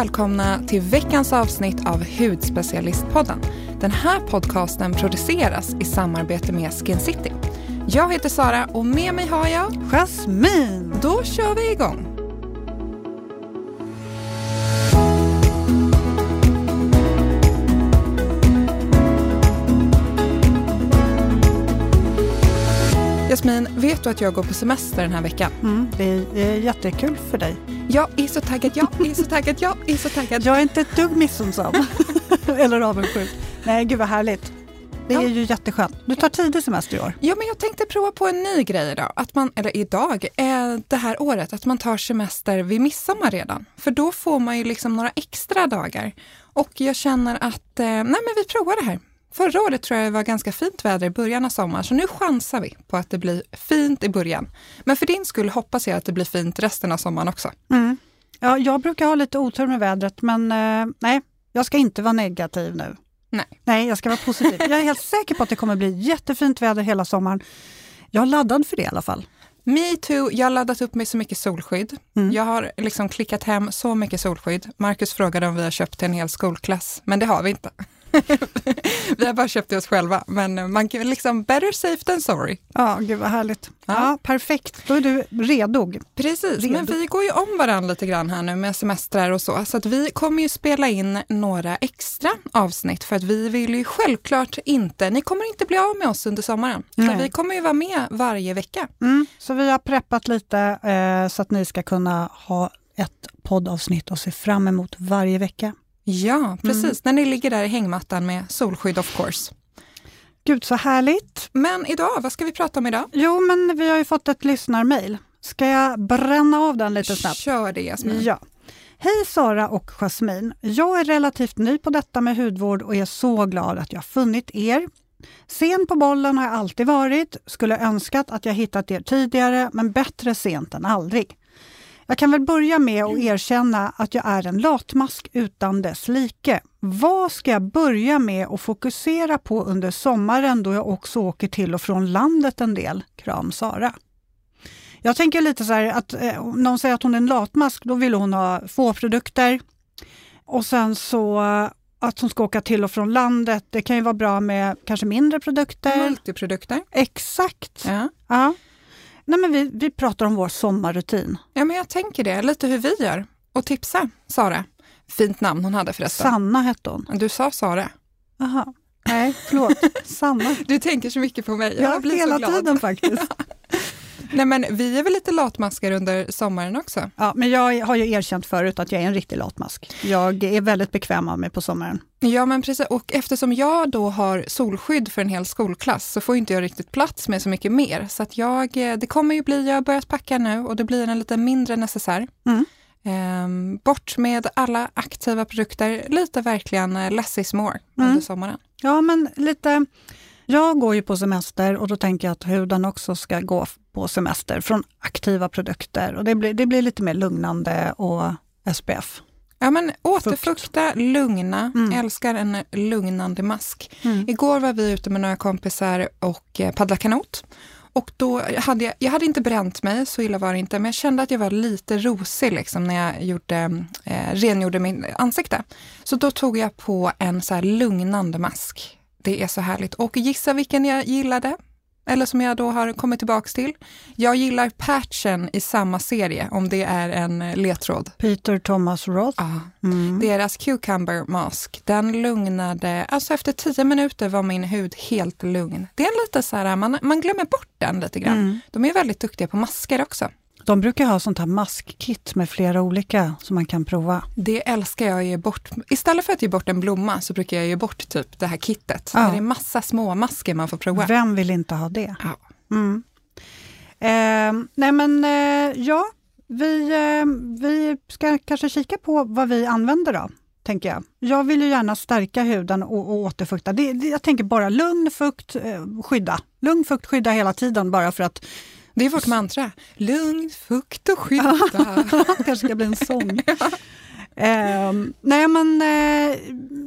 välkomna till veckans avsnitt av Hudspecialistpodden. Den här podcasten produceras i samarbete med Skin City. Jag heter Sara och med mig har jag Jasmin. Då kör vi igång. Jasmin, vet du att jag går på semester den här veckan? Mm, det är jättekul för dig. Jag är så taggad, jag är så taggad, jag är så taggad. Jag är inte ett dugg missunnsam eller avundsjuk. Nej, gud vad härligt. Det är ja. ju jätteskönt. Du tar tidig semester i år. Ja, men jag tänkte prova på en ny grej idag. Att man, eller idag, eh, det här året, att man tar semester vid midsommar redan. För då får man ju liksom några extra dagar. Och jag känner att, eh, nej men vi provar det här. Förra året tror jag det var ganska fint väder i början av sommaren, så nu chansar vi på att det blir fint i början. Men för din skull hoppas jag att det blir fint resten av sommaren också. Mm. Ja, jag brukar ha lite otur med vädret, men eh, nej, jag ska inte vara negativ nu. Nej. nej, jag ska vara positiv. Jag är helt säker på att det kommer bli jättefint väder hela sommaren. Jag är laddad för det i alla fall. Me too. Jag har laddat upp mig så mycket solskydd. Mm. Jag har liksom klickat hem så mycket solskydd. Marcus frågade om vi har köpt till en hel skolklass, men det har vi inte. vi har bara köpt det oss själva, men man kan liksom better safe than sorry. Ja, gud vad härligt. Ja. ja perfekt, då är du redo. Precis, redo. men vi går ju om varandra lite grann här nu med semestrar och så, så att vi kommer ju spela in några extra avsnitt för att vi vill ju självklart inte, ni kommer inte bli av med oss under sommaren. För vi kommer ju vara med varje vecka. Mm, så vi har preppat lite eh, så att ni ska kunna ha ett poddavsnitt och se fram emot varje vecka. Ja, precis. Mm. När ni ligger där i hängmattan med solskydd of course. Gud så härligt. Men idag, vad ska vi prata om idag? Jo, men vi har ju fått ett lyssnarmail. Ska jag bränna av den lite snabbt? Kör det Jasmin. Ja. Hej Sara och Jasmin. Jag är relativt ny på detta med hudvård och är så glad att jag funnit er. Sen på bollen har jag alltid varit, skulle önskat att jag hittat er tidigare, men bättre sent än aldrig. Jag kan väl börja med att erkänna att jag är en latmask utan dess like. Vad ska jag börja med att fokusera på under sommaren då jag också åker till och från landet en del? Kram Sara. Jag tänker lite så här att eh, om någon säger att hon är en latmask, då vill hon ha få produkter. Och sen så eh, att hon ska åka till och från landet. Det kan ju vara bra med kanske mindre produkter. Multiprodukter. Exakt. Ja. ja. Nej, men vi, vi pratar om vår sommarrutin. Ja, men jag tänker det, lite hur vi gör. Och tipsa Sara. Fint namn hon hade förresten. Sanna hette hon. Du sa Sara. Jaha. Nej, förlåt. Sanna. Du tänker så mycket på mig. Jag ja, blir hela så glad. tiden faktiskt. Nej men vi är väl lite latmaskar under sommaren också? Ja, men jag har ju erkänt förut att jag är en riktig latmask. Jag är väldigt bekväm av mig på sommaren. Ja men precis, och eftersom jag då har solskydd för en hel skolklass så får inte jag riktigt plats med så mycket mer. Så att jag, det kommer ju bli, jag har börjat packa nu och det blir en lite mindre necessär. Mm. Um, bort med alla aktiva produkter, lite verkligen uh, less is more mm. under sommaren. Ja men lite jag går ju på semester och då tänker jag att huden också ska gå på semester från aktiva produkter och det blir, det blir lite mer lugnande och SPF. Ja men återfukta, lugna, mm. älskar en lugnande mask. Mm. Igår var vi ute med några kompisar och eh, paddlade kanot. Och då hade jag, jag hade inte bränt mig, så illa var det inte, men jag kände att jag var lite rosig liksom när jag gjorde, eh, rengjorde min ansikte. Så då tog jag på en så lugnande mask det är så härligt. Och gissa vilken jag gillade? Eller som jag då har kommit tillbaks till. Jag gillar patchen i samma serie, om det är en ledtråd. Peter Thomas Roth. Ja. Mm. Deras Cucumber Mask, den lugnade, alltså efter tio minuter var min hud helt lugn. Det är lite så här, man, man glömmer bort den lite grann. Mm. De är väldigt duktiga på masker också. De brukar ha sånt här maskkit med flera olika som man kan prova. Det älskar jag att ge bort. Istället för att ge bort en blomma så brukar jag ge bort typ det här kittet. Ja. Det är massa små masker man får prova. Vem vill inte ha det? Ja. Mm. Eh, nej men eh, ja, vi, eh, vi ska kanske kika på vad vi använder då tänker jag. Jag vill ju gärna stärka huden och, och återfukta. Det, det, jag tänker bara lugn, fukt, eh, skydda. Lugn, fukt, skydda hela tiden bara för att det är vårt mantra. Lugn, fukt och skydda. kanske ska bli en sång. Eh, nej, men, eh,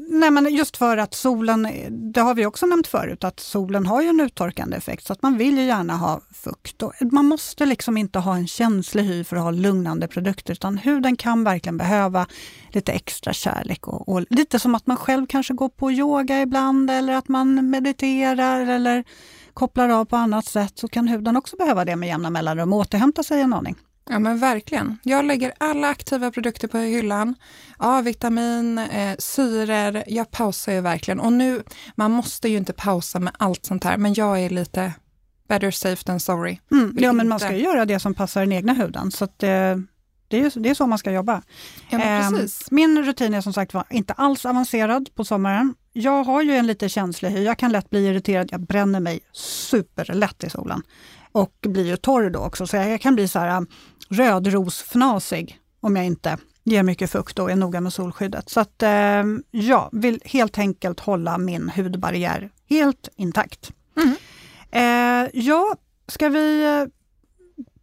nej men just för att solen, det har vi också nämnt förut, att solen har ju en uttorkande effekt så att man vill ju gärna ha fukt. Och man måste liksom inte ha en känslig hy för att ha lugnande produkter utan huden kan verkligen behöva lite extra kärlek och, och lite som att man själv kanske går på yoga ibland eller att man mediterar eller kopplar av på annat sätt så kan huden också behöva det med jämna mellanrum och återhämta sig en aning. Ja men verkligen. Jag lägger alla aktiva produkter på hyllan. A-vitamin, eh, syror. Jag pausar ju verkligen. Och nu, man måste ju inte pausa med allt sånt här, men jag är lite better safe than sorry. Mm, ja, men man ska ju göra det som passar den egna huden. Så att, eh, det, är, det är så man ska jobba. Ja, eh, min rutin är som sagt var inte alls avancerad på sommaren. Jag har ju en lite känslig hy. Jag kan lätt bli irriterad. Jag bränner mig superlätt i solen och blir ju torr då också. Så jag kan bli så här um, rödrosfnasig om jag inte ger mycket fukt och är noga med solskyddet. Så att eh, jag vill helt enkelt hålla min hudbarriär helt intakt. Mm. Eh, ja, ska vi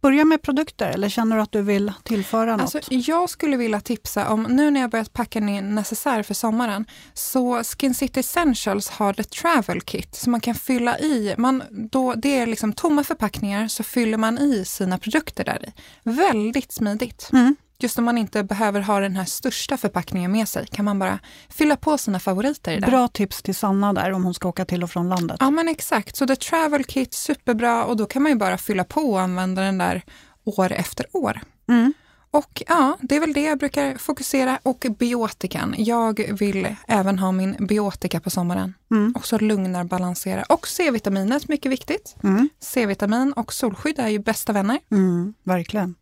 börja med produkter eller känner du att du vill tillföra något? Alltså, jag skulle vilja tipsa om, nu när jag börjat packa ner necessär för sommaren, så Skin City Essentials har The Travel Kit som man kan fylla i. Man, då, det är liksom tomma förpackningar så fyller man i sina produkter där i. Väldigt smidigt. Mm. Just om man inte behöver ha den här största förpackningen med sig kan man bara fylla på sina favoriter. Där. Bra tips till Sanna där om hon ska åka till och från landet. Ja men exakt, så The Travel Kit superbra och då kan man ju bara fylla på och använda den där år efter år. Mm. Och ja, det är väl det jag brukar fokusera. Och biotikan. Jag vill även ha min biotika på sommaren. Mm. Också lugnar, balansera. Och C-vitaminet, mycket viktigt. Mm. C-vitamin och solskydd är ju bästa vänner. Mm, verkligen.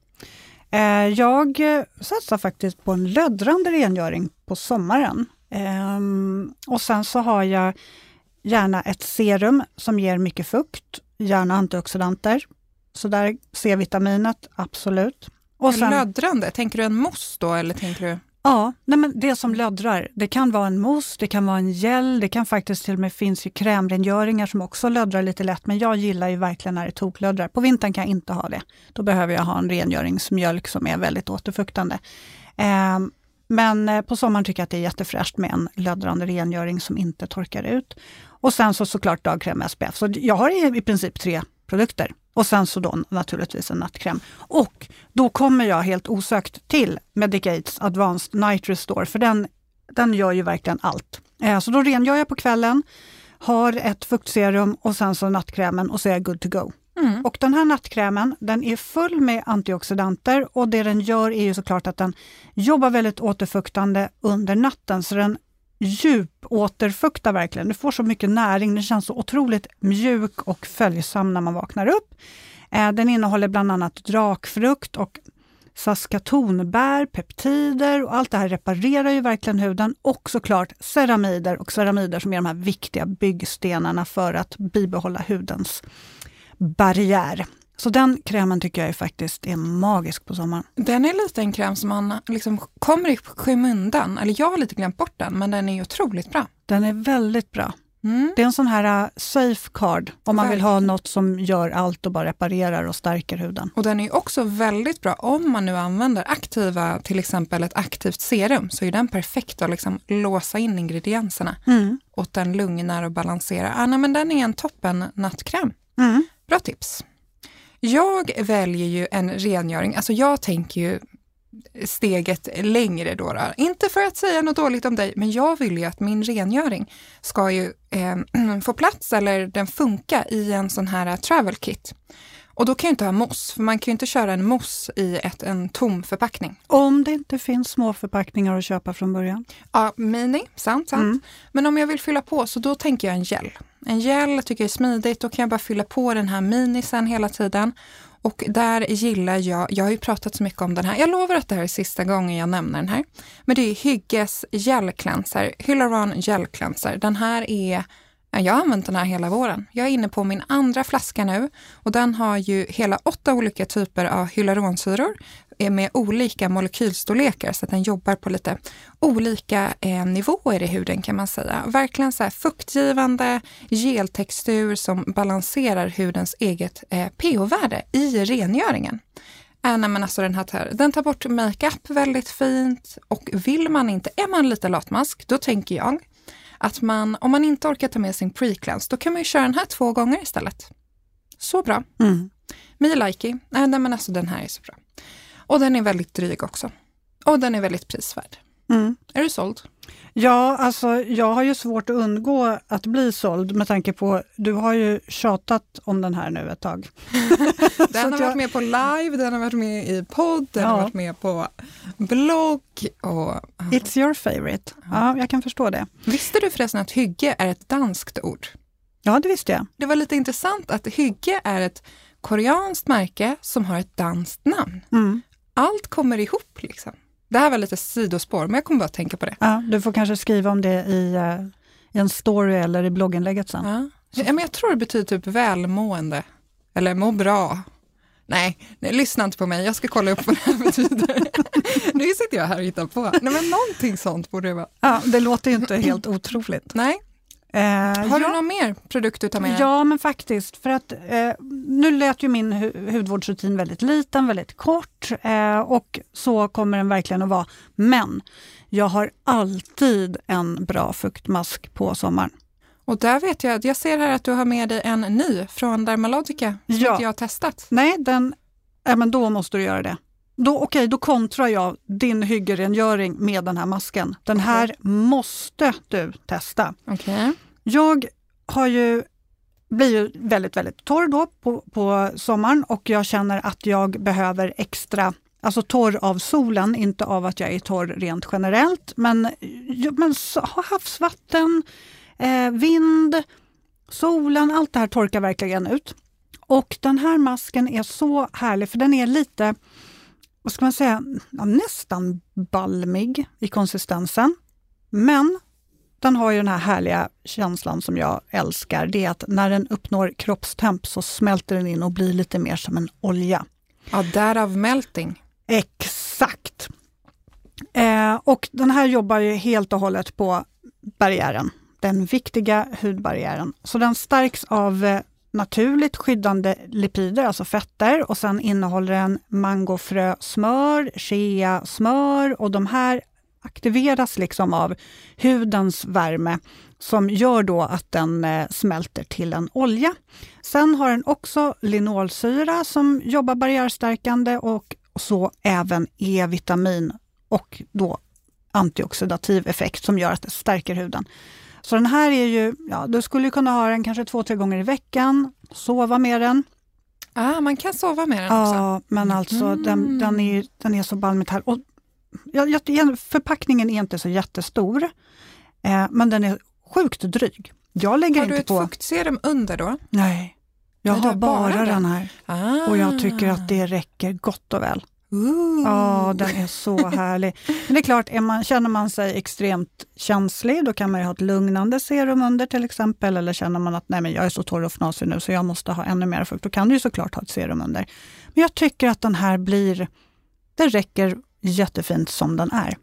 Eh, jag satsar faktiskt på en löddrande rengöring på sommaren. Ehm, och sen så har jag gärna ett serum som ger mycket fukt, gärna antioxidanter. Så där C-vitaminet, absolut. Och sen, löddrande, tänker du en mousse då eller tänker du? Ja, nej men det som löddrar. Det kan vara en mousse, det kan vara en gel, det kan faktiskt till och med finns ju krämrengöringar som också löddrar lite lätt. Men jag gillar ju verkligen när det toklöddrar. På vintern kan jag inte ha det. Då behöver jag ha en rengöringsmjölk som är väldigt återfuktande. Ehm, eh, men på sommaren tycker jag att det är jättefräscht med en löddrande rengöring som inte torkar ut. Och sen så såklart dagkräm SPF. Så jag har i princip tre produkter. Och sen så då naturligtvis en nattkräm. Och då kommer jag helt osökt till Medicates Advanced Night Restore, för den, den gör ju verkligen allt. Eh, så då rengör jag på kvällen, har ett fuktserum och sen så nattkrämen och så är jag good to go. Mm. Och den här nattkrämen den är full med antioxidanter och det den gör är ju såklart att den jobbar väldigt återfuktande under natten så den djupåterfuktar verkligen. Du får så mycket näring, den känns så otroligt mjuk och följsam när man vaknar upp. Eh, den innehåller bland annat drakfrukt och saskatonbär, peptider och allt det här reparerar ju verkligen huden och såklart ceramider och ceramider som är de här viktiga byggstenarna för att bibehålla hudens barriär. Så den krämen tycker jag är faktiskt är magisk på sommaren. Den är lite en kräm som man liksom kommer i skymundan, eller jag har lite glömt bort den, men den är otroligt bra. Den är väldigt bra. Mm. Det är en sån här uh, safeguard om man vill ha något som gör allt och bara reparerar och stärker huden. Och den är också väldigt bra om man nu använder aktiva, till exempel ett aktivt serum, så är den perfekt att liksom låsa in ingredienserna mm. och den lugnar och balanserar. Ah, nej, men den är en toppen nattkräm. Mm. Bra tips. Jag väljer ju en rengöring, alltså jag tänker ju steget längre då, då. Inte för att säga något dåligt om dig, men jag vill ju att min rengöring ska ju eh, få plats eller den funka i en sån här travel kit. Och då kan jag inte ha mousse, för man kan ju inte köra en mousse i ett, en tom förpackning. Om det inte finns små förpackningar att köpa från början? Ja, mini, sant, sant. Mm. Men om jag vill fylla på, så då tänker jag en gel. En gel tycker jag är smidigt, då kan jag bara fylla på den här minisen hela tiden. Och där gillar jag, jag har ju pratat så mycket om den här, jag lovar att det här är sista gången jag nämner den här. Men det är Hygges Gel Cleanser, Hyaluron Gel Cleanser. Den här är jag har använt den här hela våren. Jag är inne på min andra flaska nu och den har ju hela åtta olika typer av hyaluronsyror eh, med olika molekylstorlekar så att den jobbar på lite olika eh, nivåer i huden kan man säga. Verkligen så här fuktgivande geltextur som balanserar hudens eget eh, pH-värde i rengöringen. Äh, nej, men alltså den här tar, den tar bort makeup väldigt fint och vill man inte, är man lite latmask, då tänker jag att man, om man inte orkar ta med sin pre-cleanse, då kan man ju köra den här två gånger istället. Så bra. Mm. Likey. Nej, nej, men alltså den här är så bra. Och den är väldigt dryg också. Och den är väldigt prisvärd. Mm. Är du såld? Ja, alltså jag har ju svårt att undgå att bli såld med tanke på, du har ju tjatat om den här nu ett tag. den har jag... varit med på live, den har varit med i podd, den Ja. har varit med på blogg och... It's your favorite. Ja, jag kan förstå det. Visste du förresten att hygge är ett danskt ord? Ja, det visste jag. Det var lite intressant att hygge är ett koreanskt märke som har ett danskt namn. Mm. Allt kommer ihop liksom. Det här var lite sidospår, men jag kommer bara att tänka på det. Ja, du får kanske skriva om det i, eh, i en story eller i blogginlägget sen. Ja. Ja, men jag tror det betyder typ välmående, eller må bra. Nej, nej, lyssna inte på mig, jag ska kolla upp vad det här betyder. nu sitter jag här och hittar på. Nej, men någonting sånt borde det vara. Ja, det låter ju inte helt otroligt. Nej, Eh, har ja, du någon mer produkt du tar med dig? Ja, men faktiskt. För att eh, nu lät ju min hu hudvårdsrutin väldigt liten, väldigt kort eh, och så kommer den verkligen att vara. Men jag har alltid en bra fuktmask på sommaren. Och där vet jag, att jag ser här att du har med dig en ny från Dermalogica som Ja. inte jag har testat. Nej, den, ja, men då måste du göra det. Då, okej, då kontrar jag din hyggerengöring med den här masken. Den här måste du testa. Okej. Jag har ju, blir ju väldigt, väldigt torr då på, på sommaren och jag känner att jag behöver extra, alltså torr av solen, inte av att jag är torr rent generellt, men, men havsvatten, eh, vind, solen, allt det här torkar verkligen ut. Och den här masken är så härlig för den är lite, vad ska man säga, ja, nästan balmig i konsistensen. Men den har ju den här härliga känslan som jag älskar. Det är att när den uppnår kroppstemp så smälter den in och blir lite mer som en olja. Ja, därav melting. Exakt! Eh, och den här jobbar ju helt och hållet på barriären, den viktiga hudbarriären. Så den stärks av eh, naturligt skyddande lipider, alltså fetter och sen innehåller den mangofrösmör, cheasmör och de här aktiveras liksom av hudens värme som gör då att den eh, smälter till en olja. Sen har den också linolsyra som jobbar barriärstärkande och så även E-vitamin och då antioxidativ effekt som gör att det stärker huden. Så den här är ju, ja, du skulle kunna ha den kanske två, tre gånger i veckan, sova med den. Ah, man kan sova med den också. Ja, men alltså Mm. den, den, är, den är så balmigt här. Och, jag, förpackningen är inte så jättestor, eh, men den är sjukt dryg. Jag lägger Har du inte ett på... fuktserum under då? Nej, jag Nej, du har har bara bara den. den här Ah. och jag tycker att det räcker gott och väl. Ja, Ja, den är så härlig. Men det är klart, är man, känner man sig extremt känslig, då kan man ju ha ett lugnande serum under till exempel. Eller känner man att nej, men jag är så torr och fnasig nu så jag måste ha ännu mer fukt, då kan du ju såklart ha ett serum under. Men jag tycker att den här blir, den räcker jättefint som den är.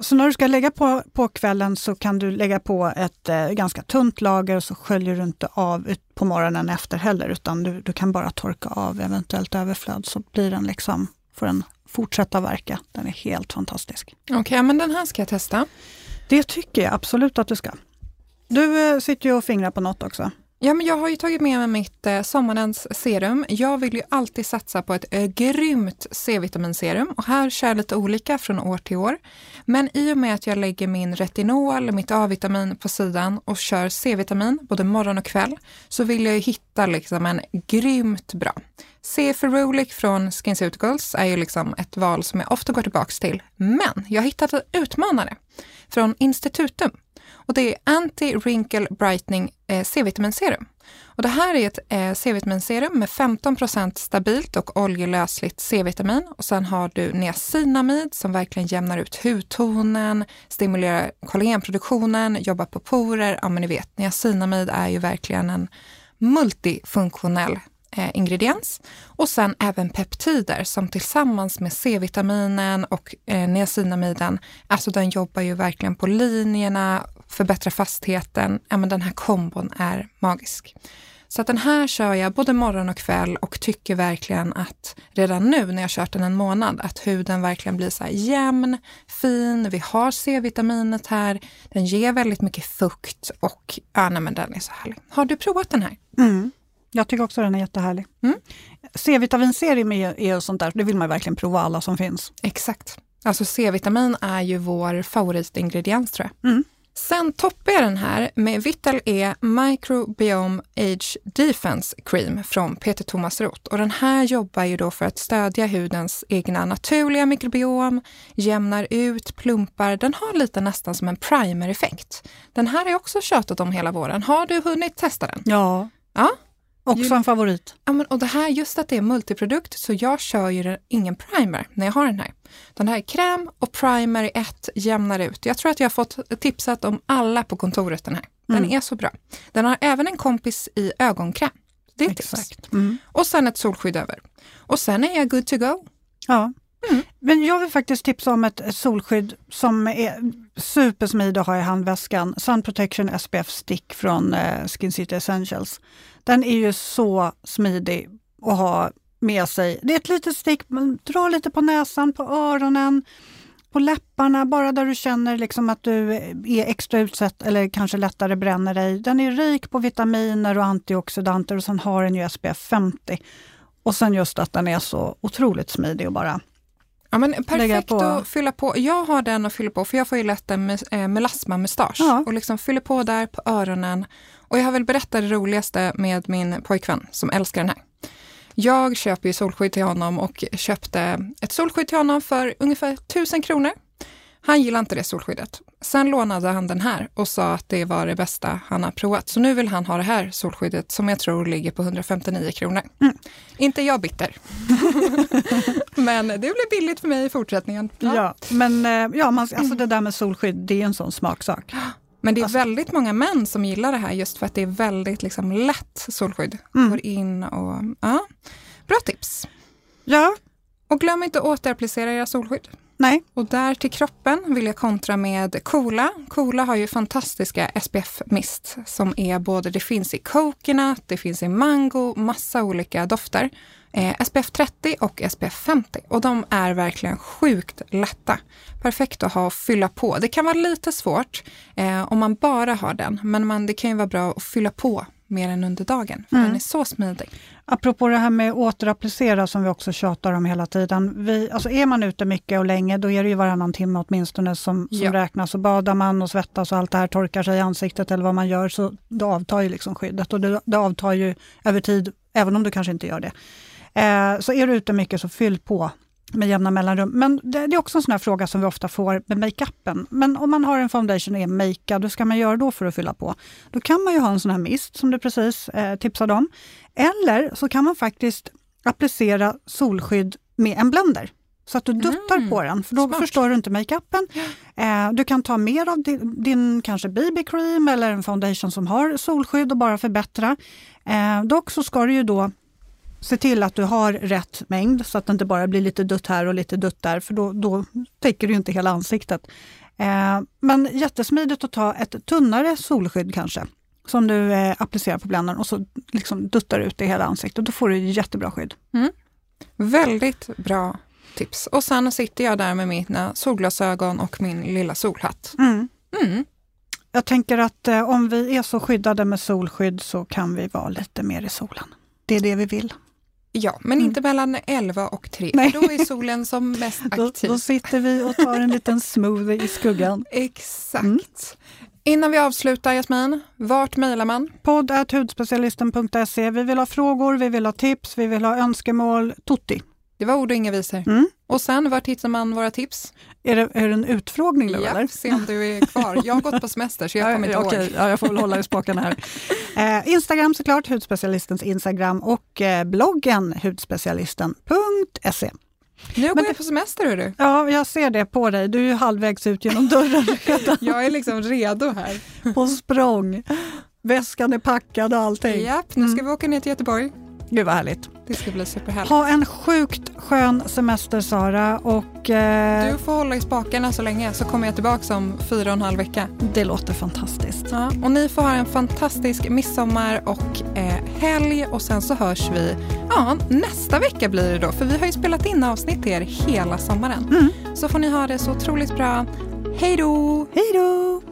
Så när du ska lägga på, på kvällen så kan du lägga på ett eh, ganska tunt lager och så sköljer du inte av ut på morgonen efter heller, utan du, du kan bara torka av eventuellt överflöd så blir den liksom, får den fortsätta verka. Den är helt fantastisk. Okej, men den här ska jag testa. Det tycker jag absolut att du ska. Du eh, sitter ju och fingrar på något också. Ja, men jag har ju tagit med mig mitt eh, sommarens serum. Jag vill ju alltid satsa på ett eh, grymt C-vitaminserum och här kör jag lite olika från år till år. Men i och med att jag lägger min retinol, mitt A-vitamin på sidan och kör C-vitamin både morgon och kväll så vill jag ju hitta liksom en grymt bra. C Ferulic från SkinCeuticals är ju liksom ett val som jag ofta går tillbaks till. Men jag har hittat en utmanare från Institutum och det är Anti-Wrinkle Brightening eh, C-vitaminserum. Och det här är ett eh, C-vitaminserum med 15% stabilt och oljelösligt C-vitamin och sen har du niacinamid som verkligen jämnar ut hudtonen, stimulerar kollagenproduktionen, jobbar på porer. Ja, men ni vet, niacinamid är ju verkligen en multifunktionell eh, ingrediens. Och sen även peptider som tillsammans med C-vitaminen och eh, niacinamiden, alltså den jobbar ju verkligen på linjerna, förbättrar fastheten. Ja, men den här kombon är magisk. Så att den här kör jag både morgon och kväll och tycker verkligen att redan nu när jag kört den en månad, att huden verkligen blir så här jämn, fin. Vi har C-vitaminet här. Den ger väldigt mycket fukt och ja, nej, men den är så härlig. Har du provat den här? Mm. Jag tycker också den är jättehärlig. Mm. C-vitaminserum är, är sånt där, det vill man verkligen prova alla som finns. Exakt. Alltså C-vitamin är ju vår favoritingrediens tror jag. Mm. Sen toppar jag den här med Vital E Microbiome Age Defense Cream från Peter Thomas Roth. Och den här jobbar ju då för att stödja hudens egna naturliga mikrobiom, jämnar ut, plumpar. Den har lite nästan som en primer-effekt. Den här har jag också tjatat om hela våren. Har du hunnit testa den? Ja, Ja. Också en favorit. Ja, men, och det här, just att det är multiprodukt, så jag kör ju ingen primer när jag har den här. Den här är kräm och primer i ett, jämnar ut. Jag tror att jag har fått tipsat om alla på kontoret den här. Den Mm. är så bra. Den har även en kompis i ögonkräm. Det är ett tips. Exakt. Mm. Och sen ett solskydd över. Och sen är jag good to go. Ja. Mm. Men jag vill faktiskt tipsa om ett solskydd som är supersmidig att ha i handväskan. Sun Protection SPF Stick från eh, Skin City Essentials. Den är ju så smidig att ha med sig. Det är ett litet stick, man drar lite på näsan, på öronen, på läpparna, bara där du känner liksom att du är extra utsatt eller kanske lättare bränner dig. Den är rik på vitaminer och antioxidanter och sen har den ju SPF 50. Och sen just att den är så otroligt smidig och bara Ja, men perfekt att fylla på. Jag har den att fylla på för jag får ju lätt en eh, melasma-mustasch Ja. och liksom fyller på där på öronen. Och jag har väl berättat det roligaste med min pojkvän som älskar den här. Jag köper ju solskydd till honom och köpte ett solskydd till honom för ungefär 1000 kronor. Han gillade inte det solskyddet. Sen lånade han den här och sa att det var det bästa han har provat. Så nu vill han ha det här solskyddet som jag tror ligger på 159 kronor. Mm. Inte jag bitter. Men det blir billigt för mig i fortsättningen. Ja, men eh, ja, man, alltså det där med solskydd, det är en sån smaksak. Men det är Alltså- väldigt många män som gillar det här just för att det är väldigt liksom, lätt solskydd. Mm. Går in och... Ja. Bra tips! Ja, Och glöm inte att återapplicera era solskydd nej, Och där till kroppen vill jag kontra med Coola. Coola har ju fantastiska SPF-mist som är både, det finns i coconut, det finns i mango, massa olika dofter. Eh, SPF 30 och SPF 50 och de är verkligen sjukt lätta. Perfekt att ha och fylla på. Det kan vara lite svårt eh, om man bara har den, men man, det kan ju vara bra att fylla på mer än under dagen, för Mm. den är så smidig. apropå det här med återapplicera som vi också tjatar om hela tiden. Vi, alltså är man ute mycket och länge, då är det ju varannan timme åtminstone som, som Ja. räknas. Och badar man och svettas och allt det här torkar sig i ansiktet eller vad man gör, så då avtar ju liksom skyddet. Och det, det avtar ju över tid, även om du kanske inte gör det. Eh, så är du ute mycket, så fyll på med jämna mellanrum. Men det, det är också en sån här fråga som vi ofta får med makeupen. Men om man har en foundation och är makead, hur ska man göra då för att fylla på? Då kan man ju ha en sån här mist som du precis eh, tipsade om. Eller så kan man faktiskt applicera solskydd med en blender. Så att du duttar Mm, på den, för då smart. förstör du inte makeupen. Eh, du kan ta mer av din, din kanske BB-cream eller en foundation som har solskydd och bara förbättra. Eh, dock så ska du ju då se till att du har rätt mängd så att det inte bara blir lite dutt här och lite dutt där, för då, då täcker du inte hela ansiktet. Eh, men jättesmidigt att ta ett tunnare solskydd kanske, som du eh, applicerar på bländaren och så liksom duttar ut i hela ansiktet. Då får du jättebra skydd. Väldigt bra tips. Och sen sitter jag där med mina solglasögon och min lilla solhatt. Mm. Mm. Jag tänker att eh, om vi är så skyddade med solskydd så kan vi vara lite mer i solen. Det är det vi vill. Ja, men inte mellan 11 och 3. Nej. Då är solen som mest Då, aktiv. då sitter vi och tar en liten smoothie i skuggan. Exakt. Mm. Innan vi avslutar Jasmin, vart mejlar man? Podd hudspecialisten.se. Vi vill ha frågor, vi vill ha tips, vi vill ha önskemål. Tutti. Det var ord och inga visor. Mm. Och sen, vart hittar man våra tips? Är det, är det en utfrågning nu Ja, eller? se om du är kvar. Jag har gått på semester så jag kommer inte ja, ihåg. okej. Ja, jag får väl hålla i spakarna här. Eh, Instagram såklart, hudspecialistens Instagram och eh, bloggen hudspecialisten.se. Nu går Men jag på semester hörru. Ja, jag ser det på dig. Du är ju halvvägs ut genom dörren redan Jag är liksom redo här. på språng. Väskan är packad och allting. Japp, nu ska vi åka ner till Göteborg. Gud vad härligt. Det ska bli superhärligt. Ha en sjukt skön semester Sara och... Eh, du får hålla i spakarna så länge så kommer jag tillbaka om fyra och en halv vecka. Det låter fantastiskt. Ja, och ni får ha en fantastisk midsommar och eh, helg och sen så hörs vi ja, nästa vecka blir det då för vi har ju spelat in avsnitt till er hela sommaren. Mm. Så får ni ha det så otroligt bra. Hej då! Hej då!